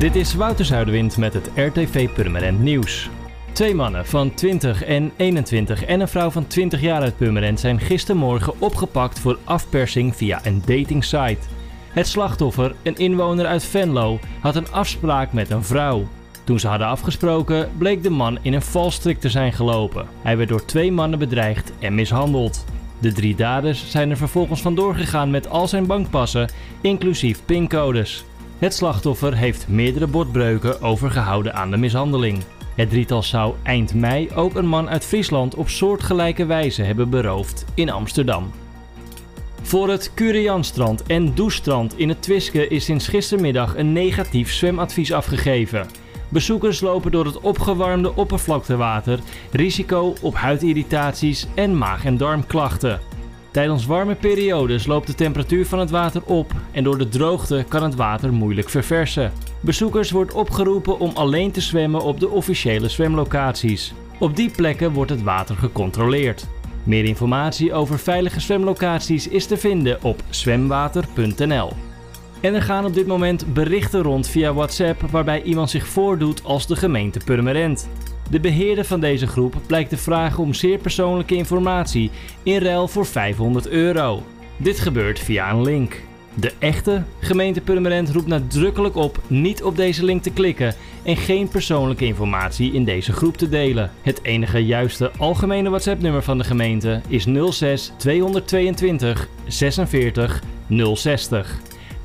Dit is Wouter Zuiderwind met het RTV Purmerend Nieuws. Twee mannen van 20 en 21 en een vrouw van 20 jaar uit Purmerend zijn gistermorgen opgepakt voor afpersing via een datingsite. Het slachtoffer, een inwoner uit Venlo, had een afspraak met een vrouw. Toen ze hadden afgesproken, bleek de man in een valstrik te zijn gelopen. Hij werd door twee mannen bedreigd en mishandeld. De drie daders zijn er vervolgens vandoor gegaan met al zijn bankpassen, inclusief pincodes. Het slachtoffer heeft meerdere bordbreuken overgehouden aan de mishandeling. Het drietal zou eind mei ook een man uit Friesland op soortgelijke wijze hebben beroofd in Amsterdam. Voor het Curianstrand en Douchestrand in het Twiske is sinds gistermiddag een negatief zwemadvies afgegeven. Bezoekers lopen door het opgewarmde oppervlaktewater risico op huidirritaties en maag- en darmklachten. Tijdens warme periodes loopt de temperatuur van het water op en door de droogte kan het water moeilijk verversen. Bezoekers wordt opgeroepen om alleen te zwemmen op de officiële zwemlocaties. Op die plekken wordt het water gecontroleerd. Meer informatie over veilige zwemlocaties is te vinden op zwemwater.nl. En er gaan op dit moment berichten rond via WhatsApp waarbij iemand zich voordoet als de gemeente Purmerend. De beheerder van deze groep blijkt te vragen om zeer persoonlijke informatie in ruil voor 500 euro. Dit gebeurt via een link. De echte gemeente Purmerend roept nadrukkelijk op niet op deze link te klikken en geen persoonlijke informatie in deze groep te delen. Het enige juiste algemene WhatsApp-nummer van de gemeente is 06 222 46 060.